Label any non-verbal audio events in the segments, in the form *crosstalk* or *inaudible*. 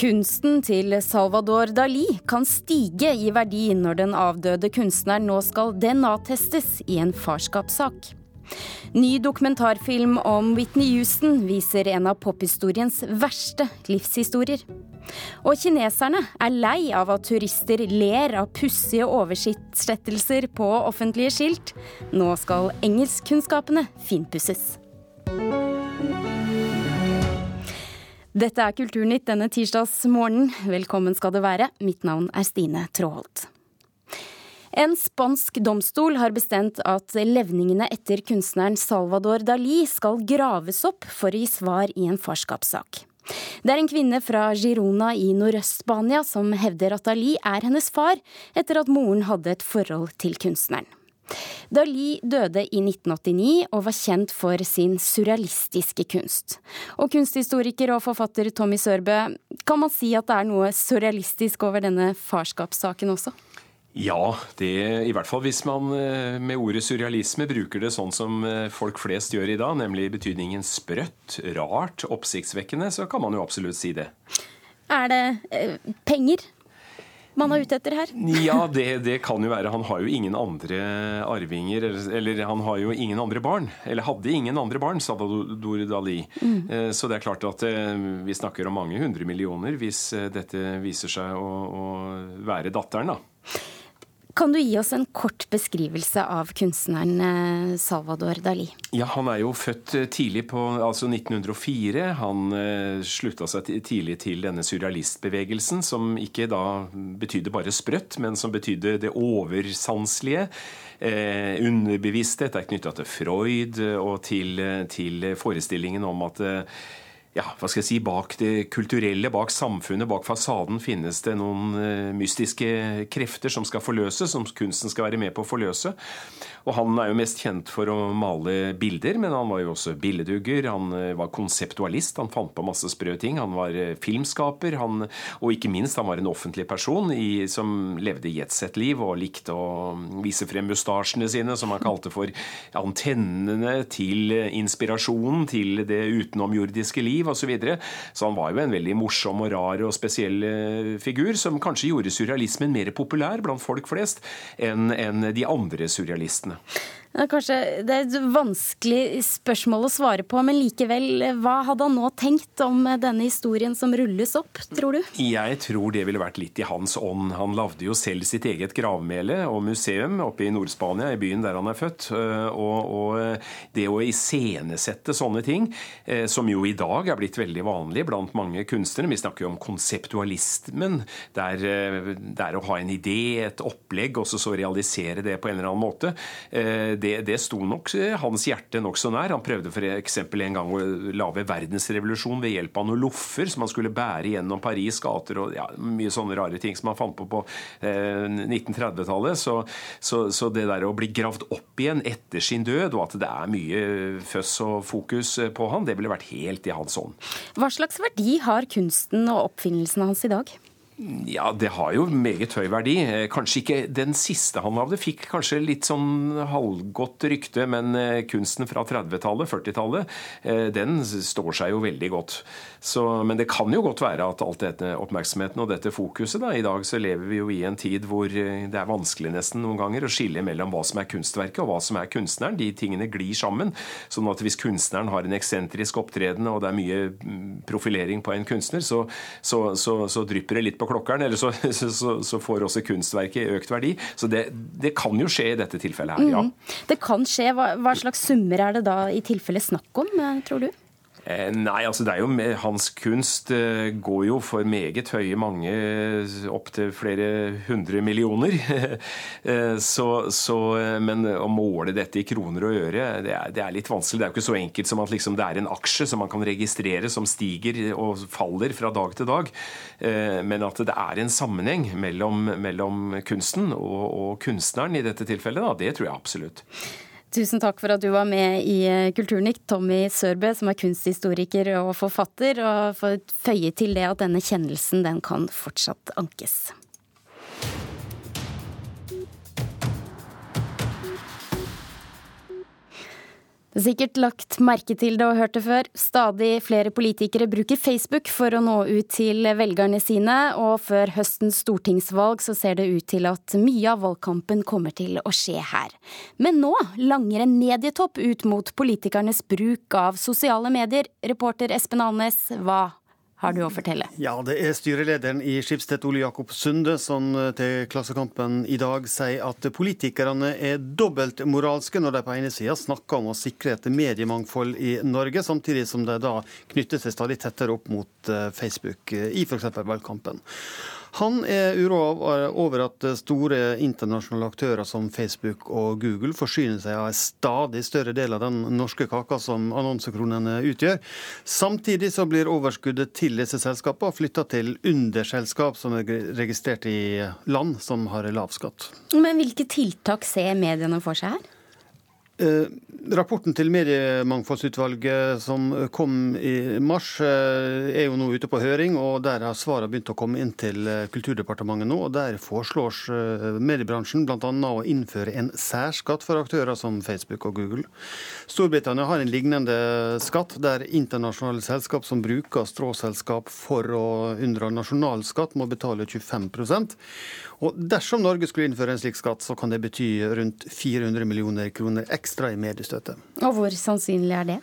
Kunsten til Salvador Dali kan stige i verdi når den avdøde kunstneren nå skal DNA-testes i en farskapssak. Ny dokumentarfilm om Whitney Houston viser en av pophistoriens verste livshistorier. Og kineserne er lei av at turister ler av pussige oversettelser på offentlige skilt. Nå skal engelskkunnskapene finpusses. Dette er Kulturnytt denne tirsdagsmorgenen. Velkommen skal det være. Mitt navn er Stine Tråholt. En spansk domstol har bestemt at levningene etter kunstneren Salvador Dali skal graves opp for å gi svar i en farskapssak. Det er en kvinne fra Girona i Nordøst-Spania som hevder at Dali er hennes far, etter at moren hadde et forhold til kunstneren. Dali døde i 1989 og var kjent for sin surrealistiske kunst. Og kunsthistoriker og forfatter Tommy Sørbø, kan man si at det er noe surrealistisk over denne farskapssaken også? Ja, det, i hvert fall hvis man eh, med ordet surrealisme bruker det sånn som eh, folk flest gjør i dag, nemlig betydningen sprøtt, rart, oppsiktsvekkende, så kan man jo absolutt si det. Er det eh, penger man er ute etter her? ja, det, det, kan jo være. Han har jo ingen andre arvinger, eller han har jo ingen andre barn. Eller hadde ingen andre barn, Salvador Dali. Mm. Eh, så det er klart at eh, vi snakker om mange hundre millioner hvis eh, dette viser seg å, å være datteren, da. Kan du gi oss en kort beskrivelse av kunstneren eh, Salvador Dali? Ja, Han er jo født eh, tidlig på altså 1904. Han eh, slutta seg tidlig til denne surrealistbevegelsen, som ikke da betydde bare sprøtt, men som betydde det oversanselige. Eh, underbevissthet er knytta til Freud og til, til forestillingen om at eh, ja, hva skal jeg si, bak det kulturelle, bak samfunnet, bak fasaden finnes det noen uh, mystiske krefter som skal forløses, som kunsten skal være med på å forløse. Og han er jo mest kjent for å male bilder, men han var jo også billedhugger. Han uh, var konseptualist, han fant på masse sprø ting. Han var uh, filmskaper, han, og ikke minst, han var en offentlig person i, som levde jetset-liv og likte å vise frem mustasjene sine, som han kalte for antennene til inspirasjonen til det utenomjordiske liv osv. Så, så han var jo en veldig morsom og rar og spesiell eh, figur, som kanskje gjorde surrealismen mer populær blant folk flest enn de andre surrealistene. Ja, kanskje Det er et vanskelig spørsmål å svare på, men likevel, hva hadde han nå tenkt om denne historien som rulles opp, tror du? Jeg tror det ville vært litt i hans ånd. Han lagde jo selv sitt eget gravmæle og museum oppe i Nord-Spania, i byen der han er født. Eh, og, og det å iscenesette sånne ting, eh, som jo i dag er blitt veldig vanlig blant mange kunstnere, vi snakker jo om konseptualismen, der der er å ha en idé, et opplegg, og så realisere det på en eller annen måte det, det sto nok eh, hans hjerte nokså nær. Han prøvde f.eks. en gang å lage verdensrevolusjon ved hjelp av noen loffer som han skulle bære gjennom Paris' gater og ja, mye sånne rare ting som han fant på på eh, 1930-tallet. Så, så, så, det der å bli gravd opp igjen etter sin død, og at det er mye føss og fokus på han, det ville vært helt i hans ånd. Hva slags verdi har kunsten og oppfinnelsene hans i dag? Ja, det har jo meget høy verdi. Eh, kanskje ikke den siste han lagde. Fikk kanskje litt sånn halvgodt rykte, men eh, kunsten fra 30-tallet, 40-tallet, eh, den står seg jo veldig godt. Så, men det kan jo godt være at alt dette oppmerksomheten og dette fokuset da, I dag så lever vi jo i en tid hvor det er vanskelig nesten noen ganger å skille mellom hva som er kunstverket og hva som er kunstneren. De tingene glir sammen. sånn at hvis kunstneren har en eksentrisk opptreden og det er mye mm, profilering på en kunstner, så, så, så drypper det litt på klokkeren, eller *laughs* så, så, så, får også kunstverket økt verdi. Så det, det, kan jo skje i dette tilfellet her, ja. Mm. Det kan skje. Hva, hva slags summer er det da i tilfelle snakk om, eh, tror du? Eh, nei, altså det er jo Hans kunst eh, går jo for meget høye mange, opptil flere hundre millioner. *laughs* Eh, så, så, men å måle dette i kroner og øre, det er, det er, litt vanskelig. Det er jo ikke så enkelt som at liksom det er en aksje som man kan registrere som stiger og faller fra dag til dag. Men at det er en sammenheng mellom, mellom kunsten og, og, kunstneren i dette tilfellet, da, det tror jeg absolutt. Tusen takk for at du var med i eh, Kulturnytt, Tommy Sørbø, som er kunsthistoriker og forfatter, og for å føye til det at denne kjennelsen den kan fortsatt ankes. Det er sikkert lagt merke til det og hørt det før. Stadig flere politikere bruker Facebook for å nå ut til velgerne sine, og før høstens stortingsvalg så ser det ut til at mye av valgkampen kommer til å skje her. Men nå langer en medietopp ut mot politikernes bruk av sosiale medier. Reporter Espen Alnes, hva har du å fortelle? Ja, Det er styrelederen i Skipstedt, Ole Jakob Sunde, som eh, til Klassekampen i dag sier at politikerne er dobbelt moralske når de på ene sida snakker om å sikre et mediemangfold i Norge, samtidig som de da knytter seg stadig tettere opp mot eh, Facebook eh, i f.eks. valgkampen. Han er uroa over at store internasjonale aktører som Facebook og Google forsyner seg av en stadig større del av den norske kaka som annonsekronene utgjør. Samtidig så blir overskuddet til disse selskapene flytta til underselskap som er registrert i land som har lav skatt. Men hvilke tiltak ser mediene for seg her? Eh, rapporten til Mediemangfoldsutvalget som kom i mars, eh, er jo nå ute på høring. og Der har svarene begynt å komme inn til eh, Kulturdepartementet nå. og Der foreslås mediebransjen bl.a. å innføre en særskatt for aktører som Facebook og Google. Storbritannia har en lignende skatt, der internasjonale selskap som bruker stråselskap for å unndra nasjonalskatt, må betale 25 og Dersom Norge skulle innføre en slik skatt, så kan det bety rundt 400 millioner kroner ekstra i mediestøtte. Og hvor sannsynlig er det?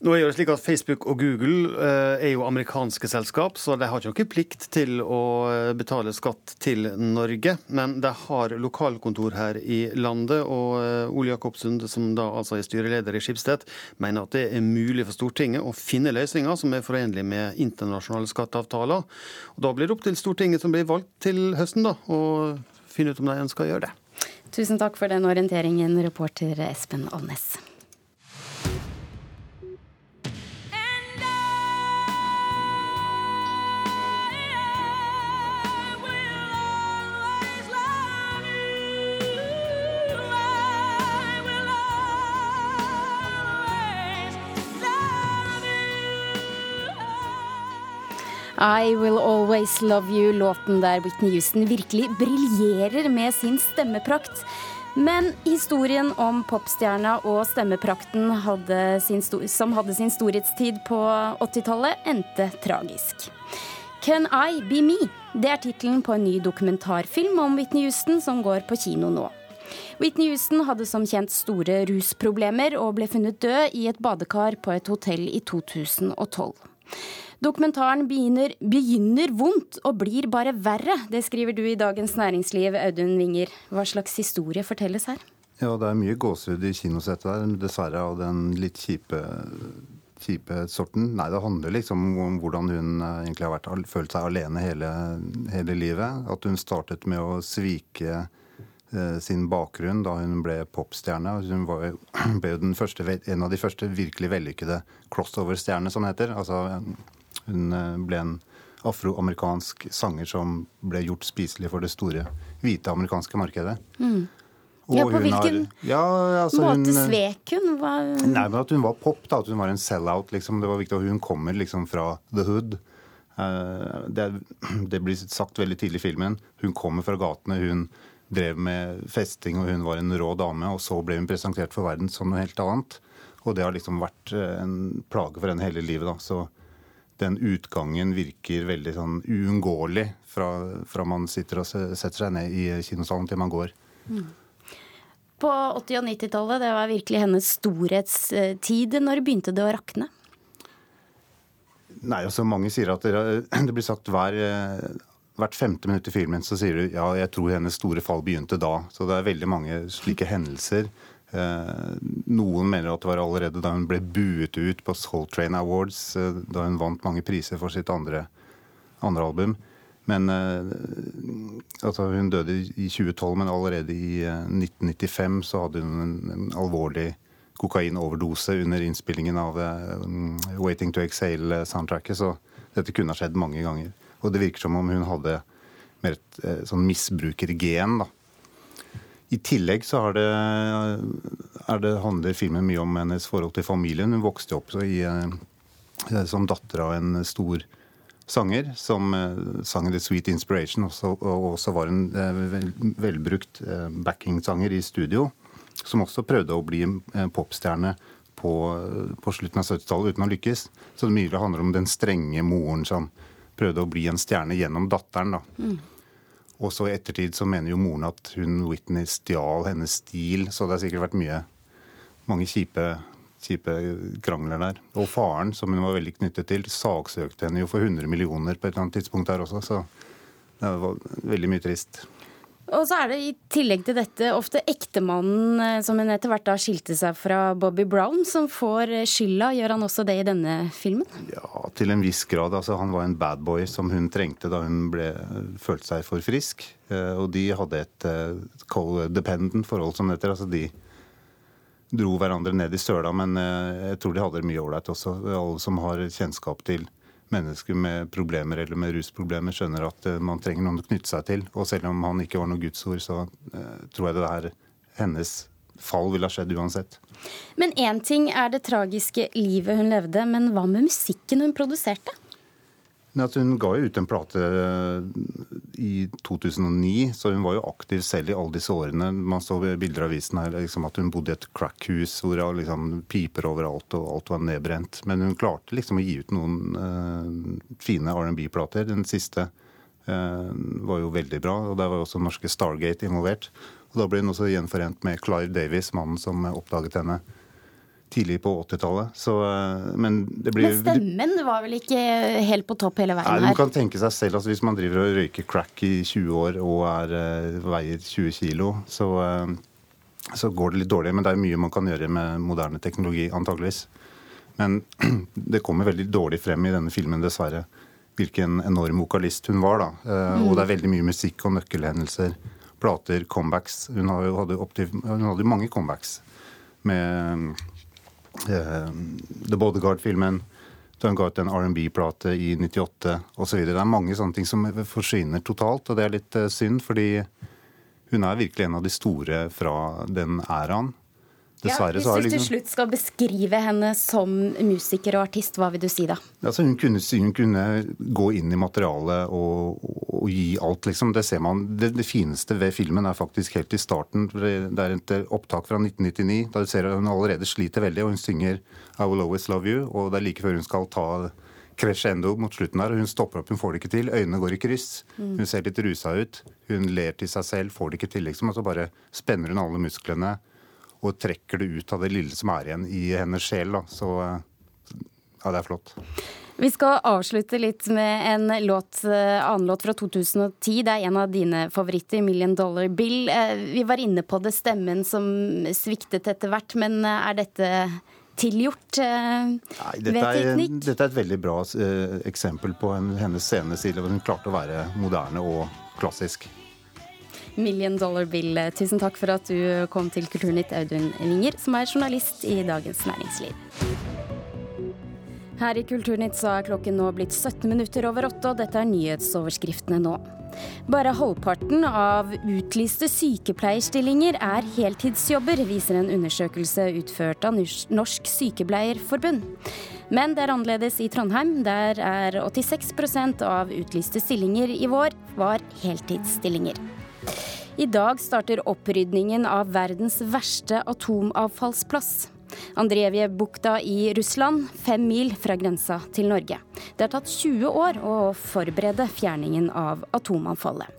Nå er det slik at Facebook og Google eh, er jo amerikanske selskap, så de har ikke noen plikt til å eh, betale skatt til Norge. Men de har lokalkontor her i landet, og eh, Ole Jakob Sunde, som da altså er styreleder i Skipsted, mener at det er mulig for Stortinget å finne løsninger som er forenlige med internasjonale skatteavtaler. Og Da blir det opp til Stortinget, som blir valgt til høsten, da, å finne ut om de ønsker å gjøre det. Tusen takk for den orienteringen, reporter Espen Alnes. I Will Always Love You, låten der Whitney Houston virkelig briljerer med sin stemmeprakt. Men historien om popstjerna og stemmeprakten hadde som hadde sin storhetstid på 80-tallet, endte tragisk. Can I Be Me? Det er tittelen på en ny dokumentarfilm om Whitney Houston som går på kino nå. Whitney Houston hadde som kjent store rusproblemer og ble funnet død i et badekar på et hotell i 2012. Dokumentaren begynner, begynner, vondt og blir bare verre. Det skriver du i Dagens Næringsliv, Audun Winger. Hva slags historie fortelles her? Ja, det er mye gåsehud i kinosettet der, dessverre av den litt kjipe, kjipe sorten. Nei, det handler liksom om hvordan hun eh, egentlig har vært, følt seg alene hele, hele livet. At hun startet med å svike eh, sin bakgrunn da hun ble popstjerne. Hun var, *clears throat* ble første, en av de første virkelig vellykkede crossover-stjernene, som det heter. Altså hun eh, ble en afroamerikansk sanger som ble gjort spiselig for det store hvite amerikanske markedet. Mm. Ja, På hvilken har, ja, altså måte hun, svek hun? Var... Nei, men At hun var pop. da, At hun var en sell-out. Liksom. Det var viktig, og Hun kommer liksom fra the hood. Uh, det, *clears throat* det, blir sagt veldig tidlig i filmen. Hun kommer fra gatene. Hun drev med festing, og hun var en rå dame. Og så ble hun presentert for verden som noe helt annet. Og det har liksom vært eh, en plage for henne hele livet. da, så den utgangen virker veldig sånn uunngåelig fra, fra, man sitter og setter seg ned i kinosalen til man går. Mm. På 80- og 90-tallet, det var virkelig hennes storhetstid. Når begynte det å rakne? Nei, altså Mange sier at det, *clears throat* det blir sagt hver, hvert femte minutt i filmen så sier du ja, jeg tror hennes store fall begynte da. Så det er veldig mange slike hendelser. Eh, noen mener at det var allerede da hun ble buet ut på Soul Train Awards, eh, da hun vant mange priser for sitt andre, andre album. Men eh, altså Hun døde i 2012, men allerede i 1995 så hadde hun en, en alvorlig kokainoverdose under innspillingen av uh, 'Waiting to Exhale'-soundtracket. Så dette kunne ha skjedd mange ganger. Og det virker som om hun hadde mer et uh, sånn misbrukergen. da i tillegg så det, det, handler filmen mye om hennes forhold til familien. Hun vokste opp i, eh, som datter av en stor sanger som eh, sang The Sweet Inspiration, også, og også var en eh, vel, velbrukt backingsanger i studio. som også prøvde å bli popstjerne på, på slutten av 70-tallet uten å lykkes. Så det mye handler om den strenge moren som prøvde å bli en stjerne gjennom datteren. da. Mm. Og så i ettertid så mener jo moren at hun Whitney stjal hennes stil, så det har sikkert vært mye, mange kjipe, kjipe krangler der. Og faren, som hun var veldig knyttet til, saksøkte henne jo for 100 millioner på et eller annet tidspunkt der også, så det var veldig mye trist. Og så er det i tillegg til dette ofte ektemannen eh, som hun etter hvert da skilte seg fra Bobby Brown, som får skylda. Gjør han også det i denne filmen? Ja, til en viss grad. Altså, han var en bad boy som hun trengte da hun ble, følte seg for frisk. Eh, og de hadde et co-dependent forhold, som det heter. Altså, de dro hverandre ned i søla, men jeg tror de hadde det mye ålreit også. Alle som har kjennskap til mennesker med problemer eller med rusproblemer skjønner at uh, man trenger noen å knytte seg til. Og selv om han ikke var noe gudsord, så uh, tror jeg det er hennes fall ville ha skjedd uansett. Men én ting er det tragiske livet hun levde, men hva med musikken hun produserte? Hun ga jo ut en plate eh, i 2009, så hun var jo aktiv selv i alle disse årene. Man så bilder av avisen her liksom, at hun bodde i et crackhus hvor det liksom, piper overalt og alt var nedbrent. Men hun klarte liksom å gi ut noen uh, fine R&B-plater. Den siste uh, var jo veldig bra, og der var jo også norske Stargate involvert. Og Da ble hun også gjenforent med Clive Davis, mannen som oppdaget henne tidlig på 80-tallet. Eh, men, men stemmen var vel ikke helt på topp hele veien her? Nei, Du kan tenke seg selv altså Hvis man driver og røyker crack i 20 år og er, eh, veier 20 kilo, så, eh, så, går det litt dårlig. Men det er mye man kan gjøre med moderne teknologi, antageligvis. Men *clears throat* det kommer veldig dårlig frem i denne filmen, dessverre, hvilken enorm vokalist hun var. da. Mm. Og det er veldig mye musikk og nøkkelhendelser. Plater, comebacks. Hun hadde, opptil, hun hadde mange comebacks med The Bodyguard-filmen. Hun ga ut en R&B-plate i 98 osv. Det er mange sånne ting som forsvinner totalt, og det er litt eh, synd, fordi hun er virkelig en av de store fra den æraen. Dessverre, ja, hvis du liksom... til slutt skal beskrive henne som musiker og artist, hva vil du si da? Altså, hun, kunne, hun, kunne, gå inn i materialet og, og, gi alt, liksom. Det ser man. Det, det, fineste ved filmen er faktisk helt i starten. Det er et opptak fra 1999. Da du ser at hun allerede sliter veldig, og hun synger 'I Will Always Love You'. Og det er like før hun skal ta crescendo mot slutten her, og hun stopper opp, hun får det ikke til. Øynene går i kryss. Mm. Hun ser litt rusa ut. Hun ler til seg selv, får det ikke til, liksom. Og så bare spenner hun alle musklene og trekker det ut av det lille som er igjen i hennes sjel. Da. Så ja, det er flott. Vi skal avslutte litt med en låt, eh, annen låt fra 2010. Det er en av dine favoritter, 'Million Dollar Bill'. Eh, vi var inne på det, stemmen som sviktet etter hvert. Men eh, er dette tilgjort Nei, dette? Er, dette er et veldig bra eksempel på en, hennes scenestil. Hun klarte å være moderne og klassisk. Million Dollar Bill, tusen takk for at du kom til Kulturnytt, Audun Winger, som er journalist i Dagens Næringsliv. Her i Kulturnytt så er klokken nå blitt 17 minutter over åtte, og dette er nyhetsoverskriftene nå. Bare halvparten av utlyste sykepleierstillinger er heltidsjobber, viser en undersøkelse utført av Norsk Sykepleierforbund. Men det er annerledes i Trondheim. Der er 86% av utlyste stillinger i vår var heltidsstillinger. I dag starter opprydningen av verdens verste atomavfallsplass. Andrejevbukta i Russland, fem mil fra grensa til Norge. Det har tatt 20 år å forberede fjerningen av atomavfallet.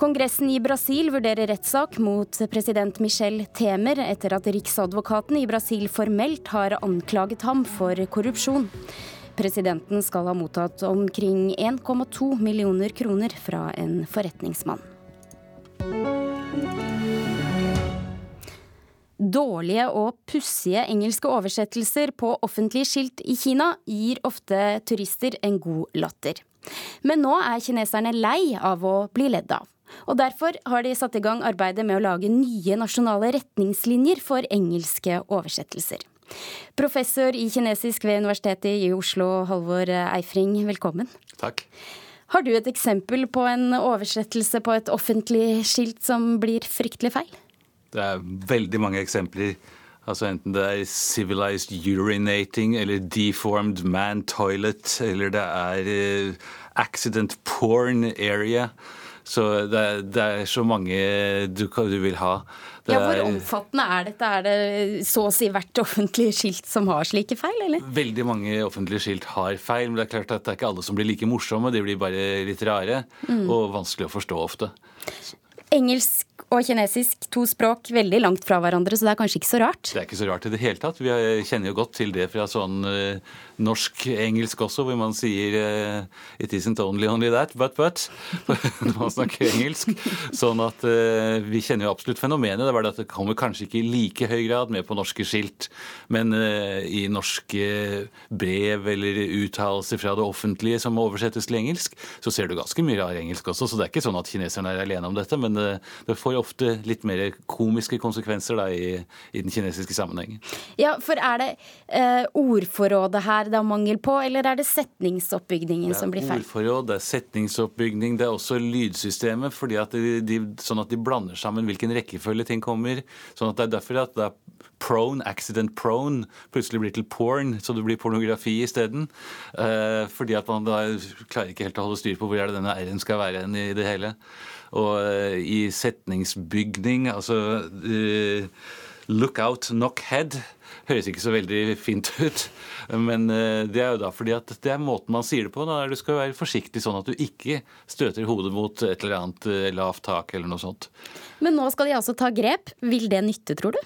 Kongressen i Brasil vurderer rettssak mot president Michel Temer etter at riksadvokaten i Brasil formelt har anklaget ham for korrupsjon. Presidenten skal ha mottatt omkring 1,2 millioner kroner fra en forretningsmann. Dårlige og pussige engelske oversettelser på offentlige skilt i Kina gir ofte turister en god latter. Men nå er kineserne lei av å bli ledd av. Og Derfor har de satt i gang arbeidet med å lage nye nasjonale retningslinjer for engelske oversettelser. Professor i kinesisk ved Universitetet i Oslo, Halvor Eifring, velkommen. Takk. Har du et eksempel på en oversettelse på et offentlig skilt som blir fryktelig feil? Det er veldig mange eksempler. Altså Enten det er 'civilized urinating' eller 'deformed man toilet' eller det er uh, 'accident porn area'. Så det er, det er så mange du, du vil ha. Det ja, Hvor omfattende er dette? Er det så å si hvert offentlig skilt som har slike feil, eller? Veldig mange offentlige skilt har feil, men det er klart at det er ikke alle som blir like morsomme. De blir bare litt rare og vanskelig å forstå ofte. Engelsk og kinesisk, to språk, veldig langt fra hverandre, så det er kanskje ikke så rart. Det er ikke så rart i det hele tatt. Vi kjenner jo godt til det fra sånn uh, norsk-engelsk også, hvor man sier uh, 'it isn't only only that, but but' *laughs* når man snakker engelsk. Sånn at uh, vi kjenner jo absolutt fenomenet. Det bare det at det kommer kanskje ikke i like høy grad med på norske skilt, men i norske brev eller uttalelser fra det offentlige som oversettes til engelsk, så ser du ganske mye rar engelsk også. Så det er ikke sånn at kineserne er alene om dette, men det får ofte litt mer komiske konsekvenser da, i, i den kinesiske sammenhengen. Ja, for er det eh, ordforrådet her det er mangel på, eller er det setningsoppbygningen som blir feil? Ordforråd, det er setningsoppbygning, det er også lydsystemet, fordi at de, de, sånn at de blander sammen hvilken rekkefølge ting kommer. Sånn at det er derfor at det er prone, accident prone, plutselig blir til porn, så det blir pornografi isteden. Eh, fordi at man da klarer ikke helt å holde styr på hvor er det denne R-en skal være i det hele. Og eh, i setningsbygning, altså eh, Look out, knock head. Høres ikke så veldig fint ut. Men eh, det er jo da fordi at det er måten man sier det på. Da. Du skal være forsiktig sånn at du ikke støter hodet mot et eller annet lavt tak eller noe sånt. Men nå skal de altså ta grep. Vil det nytte, tror du?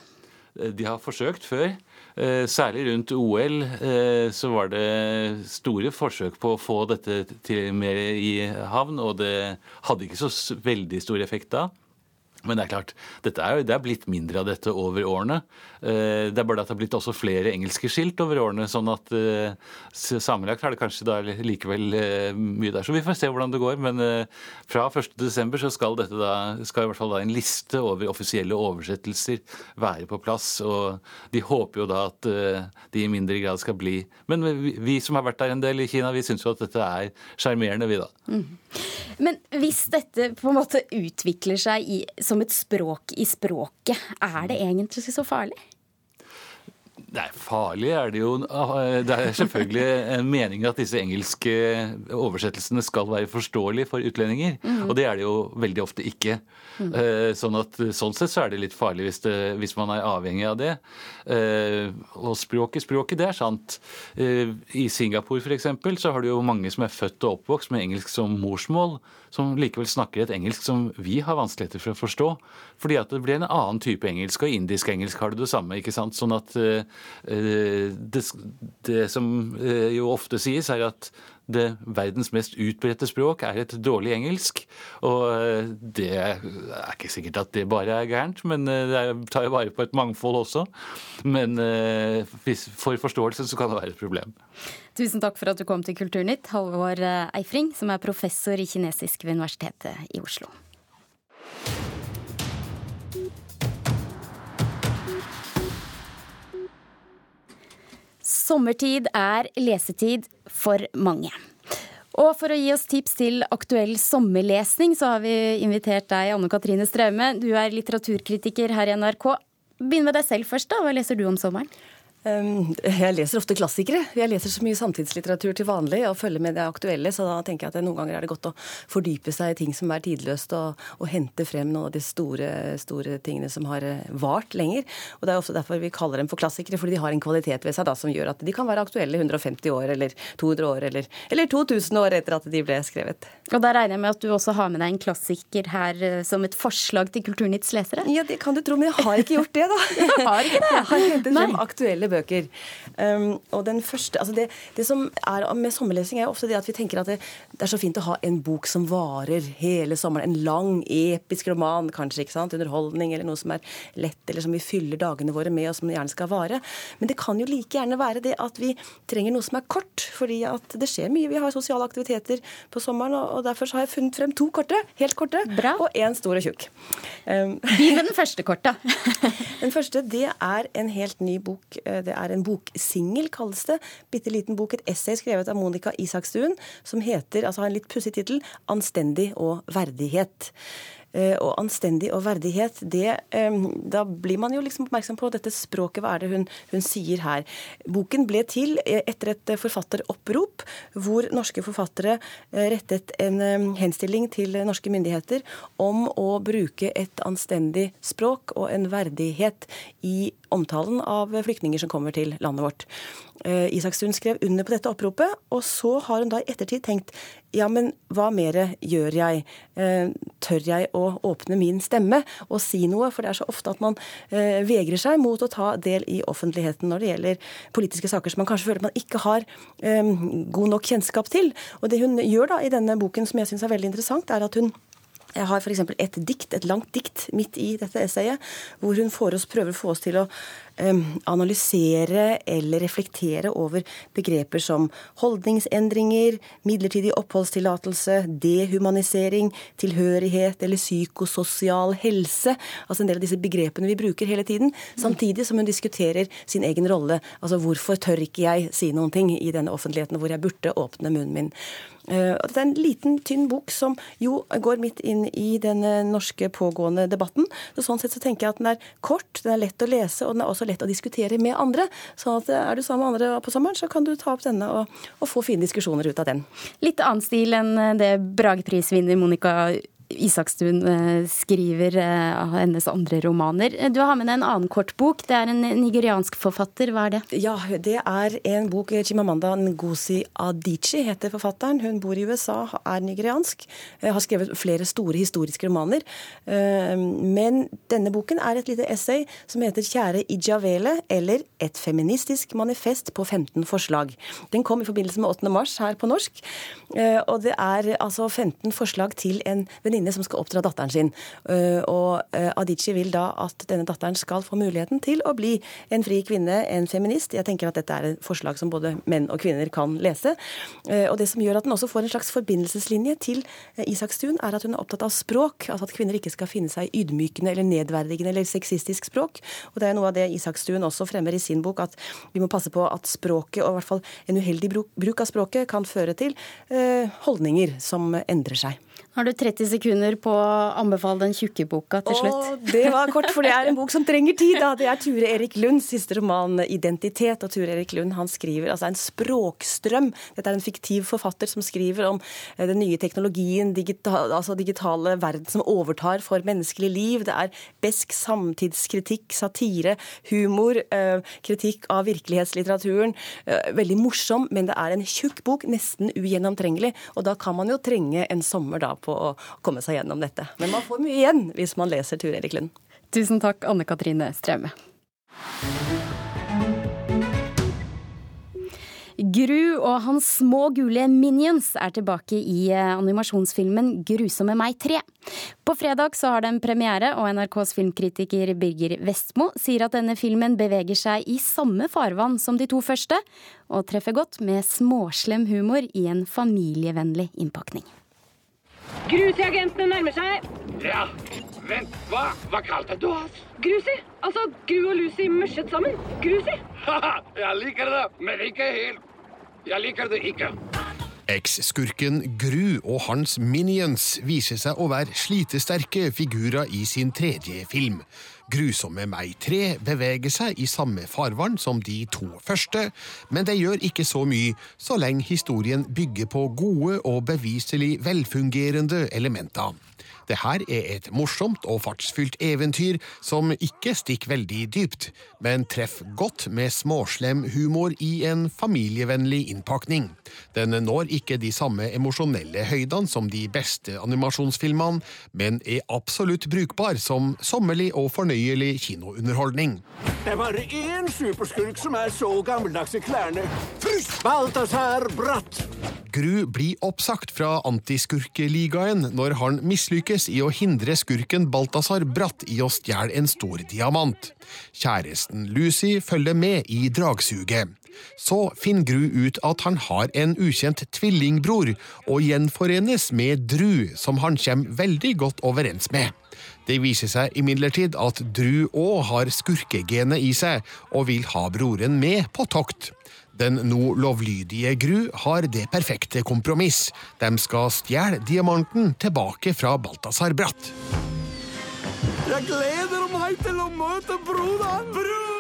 De har forsøkt før. Eh, Særlig rundt OL eh, så var det store forsøk på å få dette til mer i havn, og det hadde ikke så veldig stor effekt da. Men det er klart, er det er blitt mindre av dette over årene. Eh, Det er bare at det har blitt også flere engelske skilt over årene, sånn at eh, sammenlagt er det kanskje da likevel eh, mye der. Så vi får se hvordan det går. Men fra 1.12. så skal dette da, skal i hvert fall da en liste over offisielle oversettelser være på plass. Og de håper jo da at de i mindre grad skal bli Men vi, som har vært der en del i Kina, vi syns jo at dette er sjarmerende, vi da. Men hvis dette på en måte utvikler seg i, som et språk i språket, er det egentlig så farlig? Nei, farlig er det jo. Det er selvfølgelig en mening at disse engelske oversettelsene skal være forståelige for utlendinger. Og det er det jo veldig ofte ikke. Eh, Sånn at sånn sett så er det litt farlig hvis, det, hvis man er avhengig av det. Eh, Og språket, språket, det er sant. Eh, I Singapore f.eks. så har du jo mange som er født og oppvokst med engelsk som morsmål, som likevel snakker et engelsk som vi har vanskeligheter for å forstå. Fordi at det blir en annen type engelsk, og indisk engelsk har du det samme. ikke sant? Sånn at eh, eh, det, det som eh, jo ofte sies, er at det verdens mest utbredte språk er et dårlig engelsk. Og eh, det er ikke sikkert at det bare er gærent, men eh, det tar jo vare på et mangfold også. Men eh, for forståelse så kan det være et problem. Tusen takk for at du kom til Kulturnytt, Halvor eh, Eifring, som er professor i kinesisk ved Universitetet i Oslo. Sommertid er lesetid for mange. Og for å gi oss tips til aktuell sommerlesning, så har vi invitert deg, Anne Katrine Straume. Du er litteraturkritiker her i NRK. Begynn med deg selv først, da. Hva leser du om sommeren? Um, Jeg leser ofte klassikere. Jeg leser så mye samtidslitteratur til vanlig og følger med det aktuelle, så da tenker jeg at noen ganger er det godt å fordype seg i ting som er tidløst, og, og hente frem noen av de store, store tingene som har eh, vart lenger. Og Det er ofte derfor vi kaller dem for klassikere, fordi de har en kvalitet ved seg da, som gjør at de kan være aktuelle 150 år eller 200 år eller, eller 2000 år etter at de ble skrevet. Og da regner jeg med at du også har med deg en klassiker her eh, som et forslag til Kulturnytts lesere? Ja, det kan du tro, men jeg har ikke gjort det, da. *laughs* Jeg har ikke det? Jeg har hentet frem aktuelle bøker. Um, og den første, altså det, det som er med sommerlesing, er ofte det at vi tenker at det, det er så fint å ha en bok som varer hele sommeren. En lang, episk roman, kanskje. ikke sant? Underholdning eller noe som er lett, eller som vi fyller dagene våre med, og som gjerne skal vare. Men det kan jo like gjerne være det at vi trenger noe som er kort, fordi at det skjer mye. Vi har sosiale aktiviteter på sommeren, og og derfor så har jeg funnet frem to korte, helt korte, Bra. og én stor og tjukk. Um, Begynn med den første korta. *laughs* den første det er en helt ny bok. Det er en boksingel, kalles det. Bitte liten bok, et essay skrevet av Monica Isakstuen, som heter, altså har en litt pussig tittel, 'Anstendig og verdighet'. Eh, og anstendig og verdighet, det, da blir man jo liksom oppmerksom på dette språket. Hva er det hun, hun sier her? Boken ble til etter et forfatteropprop, hvor norske forfattere rettet en henstilling til norske myndigheter om å bruke et anstendig språk og en verdighet i omtalen av flyktninger som kommer til landet vårt. Eh, Isakstuen skrev under på dette oppropet, og så har hun da i ettertid tenkt ja, men hva mer gjør jeg? Eh, tør jeg å åpne min stemme og si noe? For det er så ofte at man eh, vegrer seg mot å ta del i offentligheten når det gjelder politiske saker som man kanskje føler man ikke har god nok kjennskap til. Og det hun gjør da i denne boken som jeg syns er veldig interessant, er at hun jeg har f.eks. et dikt, et langt dikt midt i dette essayet, hvor hun oss, prøver å få oss til å analysere eller reflektere over begreper som holdningsendringer, midlertidig oppholdstillatelse, dehumanisering, tilhørighet eller psykososial helse. Altså en del av disse begrepene vi bruker hele tiden. Samtidig som hun diskuterer sin egen rolle. Altså hvorfor tør ikke jeg si noen ting i denne offentligheten hvor jeg burde åpne munnen min. Uh, det er en liten, tynn bok som jo går midt inn i den norske pågående debatten. Så sånn sett så tenker jeg at den er kort, den er lett å lese, og den er også lett å diskutere med andre. Så at er du sammen med andre på sommeren, så kan du ta opp denne og, og få fine diskusjoner ut av den. Litt annen stil enn det Brageprisvinner Monica Isakstuen eh, skriver eh, av hennes andre romaner. Du har med deg en annen kortbok. Det er en nigeriansk forfatter. Hva er det? Ja, det er en bok Chimamanda Ngozi Adichie heter forfatteren. Hun bor i USA, er nigeriansk. Eh, har skrevet flere store historiske romaner. Men denne boken er et lite essay som heter 'Kjære Ijavele', eller 'Et feministisk manifest på 15 forslag'. Den kom i forbindelse med 8. mars her på norsk. Og det er altså 15 forslag til en venninne venninne som skal oppdra datteren sin. Eh, og eh, Adichie vil da at denne datteren skal få muligheten til å bli en fri kvinne, en feminist. Jeg tenker at dette er et forslag som både menn og kvinner kan lese. Eh, og det som gjør at den også får en slags forbindelseslinje til Isakstuen, er at hun er opptatt av språk. Altså at kvinner ikke skal finne seg ydmykende eller nedverdigende eller sexistisk språk. Og det er noe av det Isakstuen også fremmer i sin bok, at vi må passe på at språket, og i hvert fall en uheldig bruk av språket, kan føre til holdninger som endrer seg. Har du 30 sekunder på å anbefale den tjukke boka til slutt? Åh, det var kort, for det er en bok som trenger tid. Da. Det er Ture Erik Lunds siste roman 'Identitet'. Og Ture Erik Lund han skriver altså en språkstrøm. Dette er en fiktiv forfatter som skriver om eh, den nye teknologien, digital, altså digitale verden som overtar for menneskelig liv. Det er besk samtidskritikk, satire, humor, eh, kritikk av virkelighetslitteraturen. Eh, veldig morsom, men det er en tjukk bok, nesten ugjennomtrengelig. Og da kan man jo trenge en sommer da på å komme seg gjennom dette. Men man får mye igjen hvis man leser Ture Erik Lund. Tusen takk, Anne Katrine Straume. Gru og hans små gule minions er tilbake i eh, animasjonsfilmen 'Grusomme meg 3'. På fredag så har den premiere, og NRKs filmkritiker Birger Vestmo sier at denne filmen beveger seg i samme farvann som de to første, og treffer godt med småslem humor i en familievennlig innpakning. Grusi-agentene nærmer seg. Ja, vent, hva, hva kalte du oss? Grusi. Altså Gru og Lucy musjet sammen. Grusi. Haha, *laughs* jeg liker det, men ikke helt. Jeg liker det ikke. Eks-skurken Gru og hans minions viser seg å være slitesterke figurer i sin tredje film. Grusomme meg 3 beveger seg i samme farvann som de to første, men det gjør ikke så mye så lenge historien bygger på gode og beviselig velfungerende elementer. Det her er et morsomt og fartsfylt eventyr som ikke stikker veldig dypt, men treffer godt med småslem humor i en familievennlig innpakning. Den når ikke de samme emosjonelle høydene som de beste animasjonsfilmene, men er absolutt brukbar som sommerlig og fornøyelig kinounderholdning. Det er bare én superskurk som er så gammeldags i klærne. Balthazar Bratt. Gru blir oppsagt fra Antiskurkeligaen når han mislykkes i å hindre skurken Balthazar Bratt i å stjele en stor diamant. Kjæresten Lucy følger med i dragsuget. Så finner Gru ut at han har en ukjent tvillingbror, og gjenforenes med Dru, som han kommer veldig godt overens med. Det viser seg imidlertid at Dru òg har skurkegenet i seg, og vil ha broren med på tokt. Den nå lovlydige Gru har det perfekte kompromiss. De skal stjele diamanten tilbake fra Balthazar Bratt. Jeg gleder meg til å møte broderen! Broder!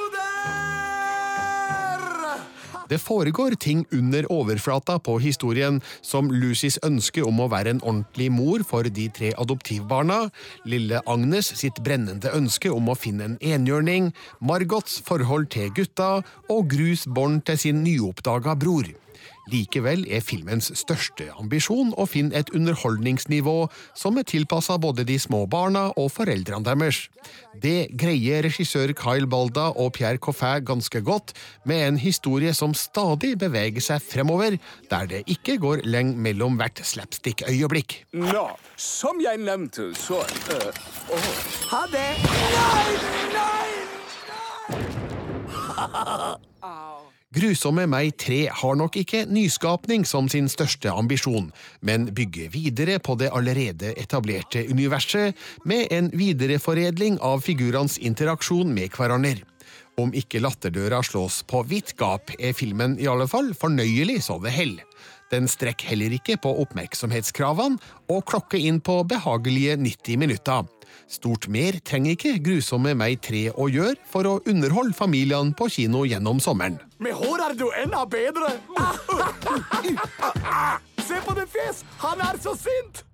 Det foregår ting under overflata på historien, som Lucys ønske om å være en ordentlig mor for de tre adoptivbarna, lille Agnes sitt brennende ønske om å finne en enhjørning, Margots forhold til gutta og Grus bånd til sin nyoppdaga bror. Likevel er filmens største ambisjon å finne et underholdningsnivå som er tilpassa både de små barna og foreldrene deres. Det greier regissør Kyle Balda og Pierre Coffin ganske godt, med en historie som stadig beveger seg fremover, der det ikke går lenge mellom hvert slapstick-øyeblikk. Nå, som jeg nevnte, så øh, åh. Ha det! Nei, nei! *laughs* Grusomme meg 3 har nok ikke nyskapning som sin største ambisjon, men bygger videre på det allerede etablerte universet med en videreforedling av figurenes interaksjon med hverandre. Om ikke latterdøra slås på vidt gap, er filmen i alle fall fornøyelig så det heller. Den strekker heller ikke på oppmerksomhetskravene, og klokker inn på behagelige 90 minutter. Stort mer trenger ikke Grusomme meg tre å gjøre for å underholde familiene på kino gjennom sommeren. Med hår er du enda bedre! *laughs* Se på det fjes! Han er så sint!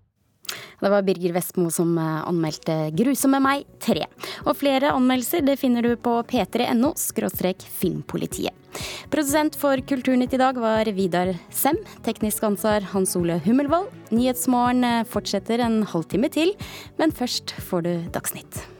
Det var Birger Vestmo som eh, anmeldte 'Grusomme meg 3'. Og flere anmeldelser det finner du på p3.no filmpolitiet. Produsent for Kulturnytt i dag var Vidar Sem. Teknisk ansvar Hans Ole Hummelvold. Nyhetsmorgen eh, fortsetter en halvtime til, men først får du Dagsnytt.